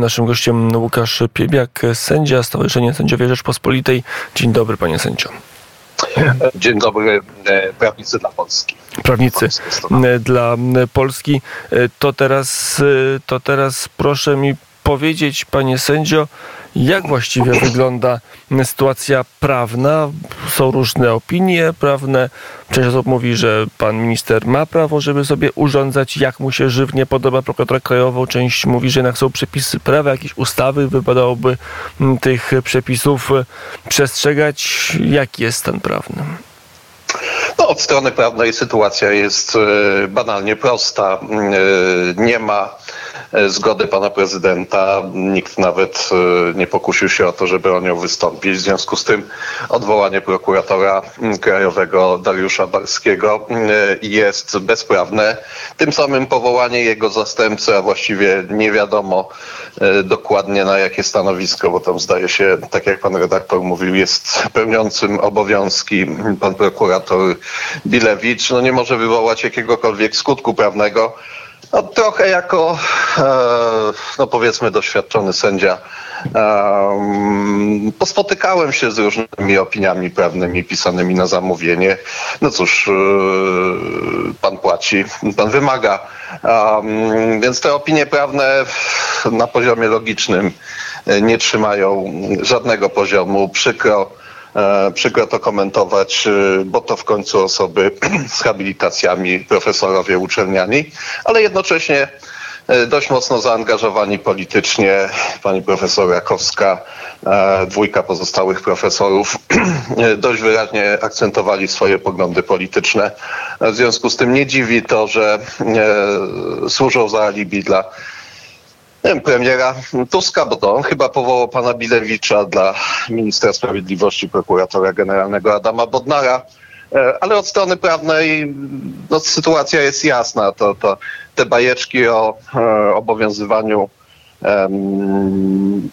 Naszym gościem Łukasz Piebiak, sędzia Stowarzyszenia Sędziowie Rzeczpospolitej. Dzień dobry, panie sędzio. Dzień dobry, e, prawnicy dla Polski. Prawnicy e, dla Polski. E, to teraz, to teraz proszę mi powiedzieć, panie sędzio, jak właściwie wygląda sytuacja prawna? Są różne opinie prawne. Część osób mówi, że pan minister ma prawo, żeby sobie urządzać, jak mu się żywnie podoba prokuratora krajową. Część mówi, że jednak są przepisy prawa, jakieś ustawy, wypadałoby tych przepisów przestrzegać. Jaki jest stan prawny? No, od strony prawnej sytuacja jest e, banalnie prosta. E, nie ma e, zgody pana prezydenta. Nikt nawet nie pokusił się o to, żeby o nią wystąpić. W związku z tym odwołanie prokuratora krajowego Dariusza Barskiego jest bezprawne. Tym samym powołanie jego zastępcy, a właściwie nie wiadomo dokładnie na jakie stanowisko, bo tam zdaje się, tak jak pan redaktor mówił, jest pełniącym obowiązki pan prokurator Bilewicz no nie może wywołać jakiegokolwiek skutku prawnego. No, trochę jako, e, no powiedzmy, doświadczony sędzia um, pospotykałem się z różnymi opiniami prawnymi pisanymi na zamówienie. No cóż, e, pan płaci, pan wymaga. Więc te opinie prawne na poziomie logicznym nie trzymają żadnego poziomu. Przykro przykro to komentować, e, bo to w końcu osoby z habilitacjami, profesorowie uczelniani, ale jednocześnie e, dość mocno zaangażowani politycznie. Pani profesor Jakowska, dwójka pozostałych profesorów dość wyraźnie akcentowali swoje poglądy polityczne. W związku z tym nie dziwi to, że służą za alibi dla premiera Tuska, bo to on chyba powołał pana Bilewicza dla ministra sprawiedliwości, prokuratora generalnego Adama Bodnara. E, ale od strony prawnej no, sytuacja jest jasna. To, to te bajeczki o e, obowiązywaniu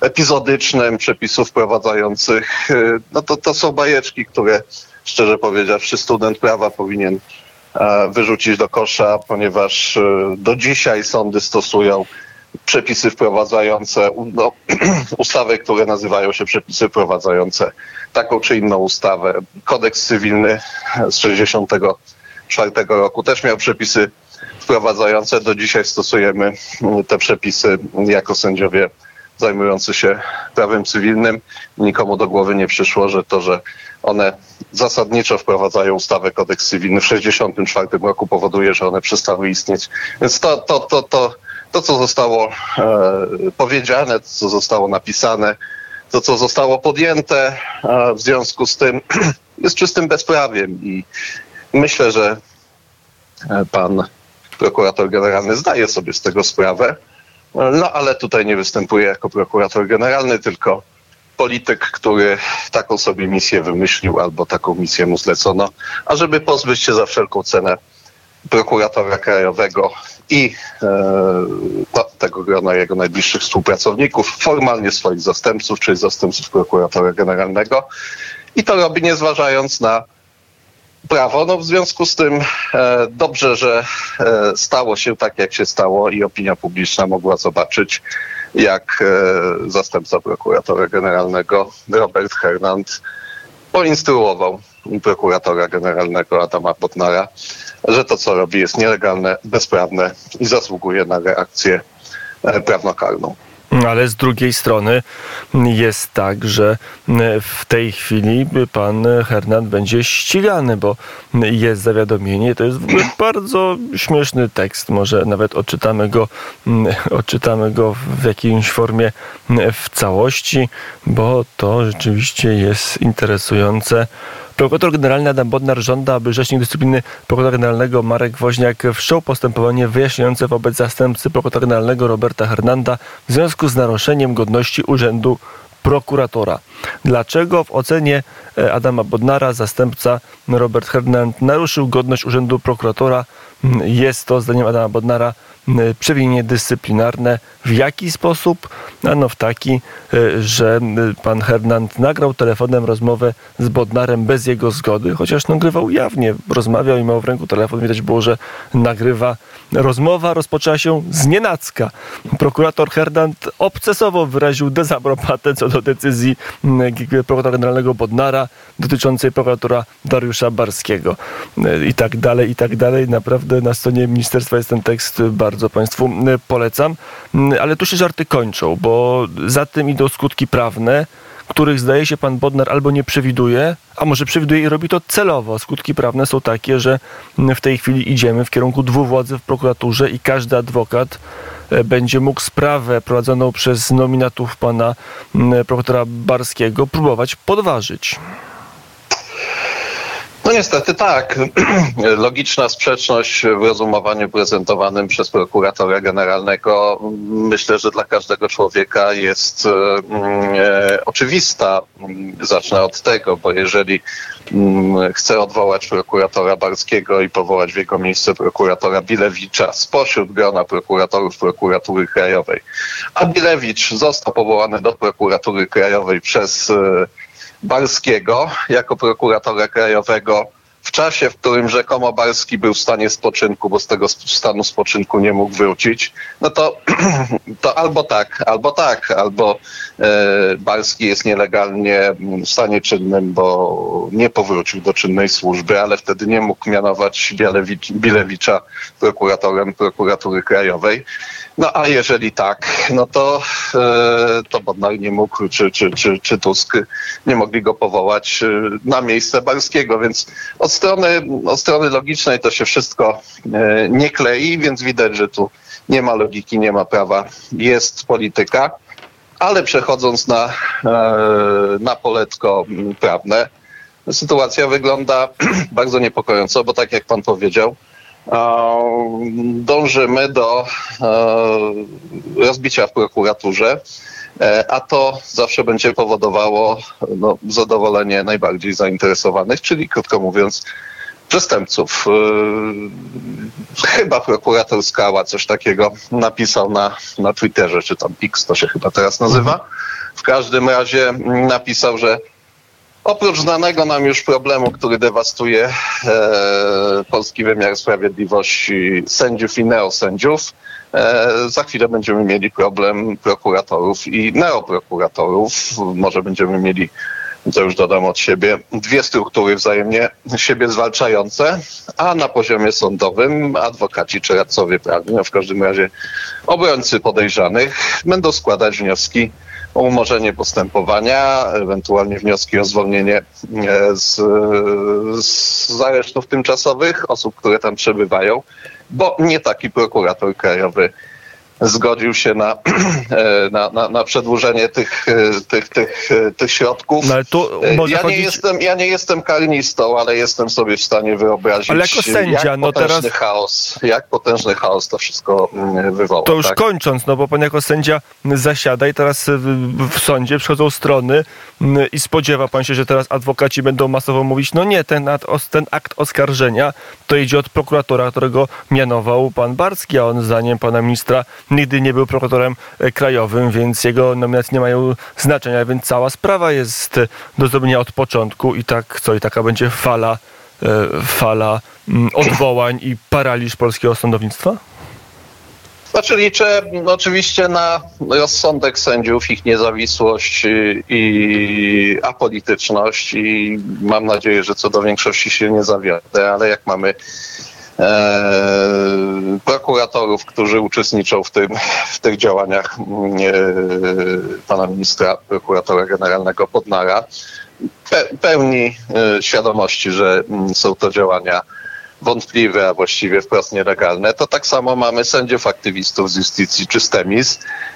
epizodycznym przepisów wprowadzających, e, no to, to są bajeczki, które szczerze powiedziawszy student prawa powinien e, wyrzucić do kosza, ponieważ e, do dzisiaj sądy stosują przepisy wprowadzające, no, ustawy, które nazywają się przepisy wprowadzające taką czy inną ustawę. Kodeks cywilny z 1964 roku też miał przepisy wprowadzające. Do dzisiaj stosujemy te przepisy jako sędziowie zajmujący się prawem cywilnym. Nikomu do głowy nie przyszło, że to, że one zasadniczo wprowadzają ustawę kodeks cywilny w 1964 roku powoduje, że one przestały istnieć. Więc to, to, to, to to, co zostało e, powiedziane, to, co zostało napisane, to, co zostało podjęte w związku z tym jest czystym bezprawiem i myślę, że e, pan prokurator generalny zdaje sobie z tego sprawę, no ale tutaj nie występuje jako prokurator generalny, tylko polityk, który taką sobie misję wymyślił albo taką misję mu zlecono, ażeby pozbyć się za wszelką cenę prokuratora krajowego i e, tego grona jego najbliższych współpracowników, formalnie swoich zastępców, czyli zastępców prokuratora generalnego. I to robi nie zważając na prawo. No w związku z tym e, dobrze, że e, stało się tak, jak się stało i opinia publiczna mogła zobaczyć, jak e, zastępca prokuratora generalnego Robert Hernand poinstruował prokuratora generalnego Adama Bodnara, że to, co robi, jest nielegalne, bezprawne i zasługuje na reakcję e, prawnokarną. Ale z drugiej strony jest tak, że w tej chwili pan Hernand będzie ścigany, bo jest zawiadomienie. To jest w ogóle bardzo śmieszny tekst. Może nawet odczytamy go, odczytamy go w jakiejś formie w całości, bo to rzeczywiście jest interesujące. Prokurator generalny Adam Bodnar żąda, aby rzecznik dyscypliny prokuratora generalnego Marek Woźniak wszczął postępowanie wyjaśniające wobec zastępcy prokuratora generalnego Roberta Hernanda w związku z naruszeniem godności urzędu prokuratora. Dlaczego w ocenie e, Adama Bodnara zastępca Robert Hernand naruszył godność urzędu prokuratora? Jest to, zdaniem Adama Bodnara, przewinienie dyscyplinarne. W jaki sposób Ano w taki, że pan Hernand nagrał telefonem rozmowę z Bodnarem bez jego zgody, chociaż nagrywał jawnie, rozmawiał i miał w ręku telefon. Widać było, że nagrywa. Rozmowa rozpoczęła się z nienacka. Prokurator Hernand obcesowo wyraził dezaprobatę co do decyzji prokuratora generalnego Bodnara dotyczącej prokuratora Dariusza Barskiego. I tak dalej, i tak dalej. Naprawdę na stronie ministerstwa jest ten tekst, bardzo Państwu polecam. Ale tu się żarty kończą, bo za tym idą skutki prawne, których zdaje się pan Bodnar albo nie przewiduje, a może przewiduje i robi to celowo. Skutki prawne są takie, że w tej chwili idziemy w kierunku dwuwładzy w prokuraturze i każdy adwokat e, będzie mógł sprawę prowadzoną przez nominatów pana prokuratora Barskiego próbować podważyć. No niestety tak. Logiczna sprzeczność w rozumowaniu prezentowanym przez prokuratora generalnego myślę, że dla każdego człowieka jest e, e oczywista. Zacznę od tego, bo jeżeli mm, chce odwołać prokuratora Barskiego i powołać w jego miejsce prokuratora Bilewicza spośród grona prokuratorów prokuratury krajowej, a Bilewicz został powołany do prokuratury krajowej przez e, Barskiego jako prokuratora krajowego w czasie, w którym rzekomo Barski był w stanie spoczynku, bo z tego stanu spoczynku nie mógł wrócić, no to, to albo tak, albo tak, albo e, Barski jest nielegalnie w stanie czynnym, bo nie powrócił do czynnej służby, ale wtedy nie mógł mianować Bielewicz, Bilewicza prokuratorem prokuratury krajowej. No a jeżeli tak, no to, e, to Bodnar nie mógł, czy, czy, czy, czy Tusk nie mogli go powołać e, na miejsce Barskiego, więc od strony, od strony logicznej to się wszystko e, nie klei, więc widać, że tu nie ma logiki, nie ma prawa, jest polityka. Ale przechodząc na, na poletko prawne, sytuacja wygląda bardzo niepokojąco, bo tak jak pan powiedział, dążymy do rozbicia w prokuraturze, e, a to zawsze będzie powodowało no, zadowolenie najbardziej zainteresowanych, czyli krótko mówiąc, przestępców. E, chyba prokurator Skała coś takiego napisał na, na Twitterze, czy tam X to się chyba teraz nazywa. W każdym razie napisał, że Oprócz znanego nam już problemu, który dewastuje e, polski wymiar sprawiedliwości sędziów i neosędziów, e, za chwilę będziemy mieli problem prokuratorów i neoprokuratorów. Może będziemy mieli, to już dodam od siebie, dwie struktury wzajemnie siebie zwalczające, a na poziomie sądowym adwokaci czy radcowie prawni, no w każdym razie obrońcy podejrzanych, będą składać wnioski o umorzenie postępowania, ewentualnie wnioski o zwolnienie e, z, z aresztów tymczasowych osób, które tam przebywają, bo nie taki prokurator krajowy zgodził się na, e, na, na, na przedłużenie tych, e, tych, tych, e, tych środków. No, ja, chodzić... nie jestem, ja nie jestem karnistą, ale jestem sobie w stanie wyobrazić, ale jako sędzia, jak no potężny teraz... chaos, jak potężny chaos to wszystko mm, wywoła. To już tak? kończąc, no bo pan jako sędzia zasiada i teraz w, w sądzie przychodzą strony mm, i spodziewa pan się, że teraz adwokaci będą masowo mówić, no nie, ten, ten akt oskarżenia to idzie od prokuratora, którego mianował pan Barski, a on zdaniem pana ministra nigdy nie był prokuratorem e, krajowym, więc jego nominacje nie mają znaczenia, więc cała sprawa jest e, do zrobienia od początku i tak co, i taka będzie fala, e, fala mm, odwołań i paraliż polskiego sądownictwa? Znaczy liczę oczywiście na rozsądek sędziów, ich niezawisłość i apolityczność i mam nadzieję, że co do większości się nie zawiodę, ale jak mamy prokuratorów, którzy uczestniczą w, tym, w tych działaniach mm, e, pana ministra, prokuratora generalnego Podnara, pełni e, świadomości, że mm, są to działania wątpliwe, a właściwie wprost nielegalne, to tak samo mamy sędziów aktywistów z Justicji czy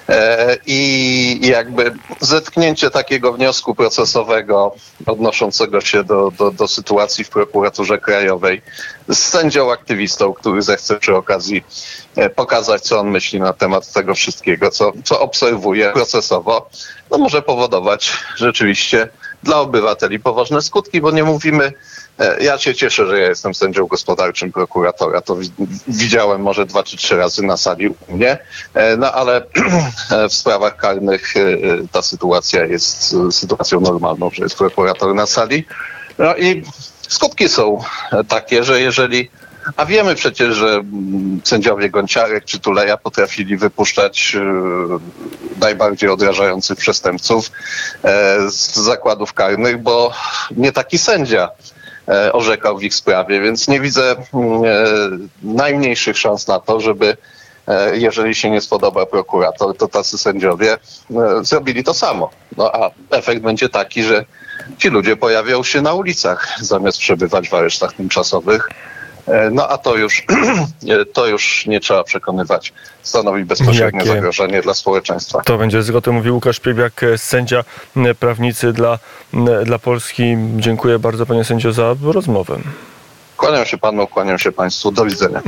e, i jakby zetknięcie takiego wniosku procesowego odnoszącego się do, do, do sytuacji w prokuraturze krajowej z sędzią aktywistą, który zechce przy okazji e, pokazać, co on myśli na temat tego wszystkiego, co, co obserwuje procesowo, no może powodować rzeczywiście dla obywateli poważne skutki, bo nie mówimy Ja się cieszę, że ja jestem sędzią gospodarczym prokuratora. To wi- widziałem może dwa czy trzy razy na sali u mnie. E, No ale w sprawach karnych e, ta sytuacja jest e, sytuacją normalną, że jest prokurator na sali. No i skutki są takie, że jeżeli a wiemy przecież, że mm, sędziowie Gonciarek czy Tuleja potrafili wypuszczać e, najbardziej odrażających przestępców e, z zakładów karnych, bo nie taki sędzia e, orzekał w ich sprawie, więc nie widzę mm, e, najmniejszych szans na to, żeby e, jeżeli się nie spodoba prokurator, to tacy sędziowie e, zrobili to samo. No a efekt będzie taki, że ci ludzie pojawią się na ulicach zamiast przebywać w aresztach tymczasowych. E, No a to już, e, to już nie trzeba przekonywać, stanowi bezpośrednie Jakie- zagrożenie dla społeczeństwa. To będzie zgodę mówił Łukasz Piebiak, e, sędzia prawnicy dla, dla Polski. Dziękuję bardzo panie sędzio za rozmowę. Kłaniam się panu, kłaniam się państwu. Do widzenia.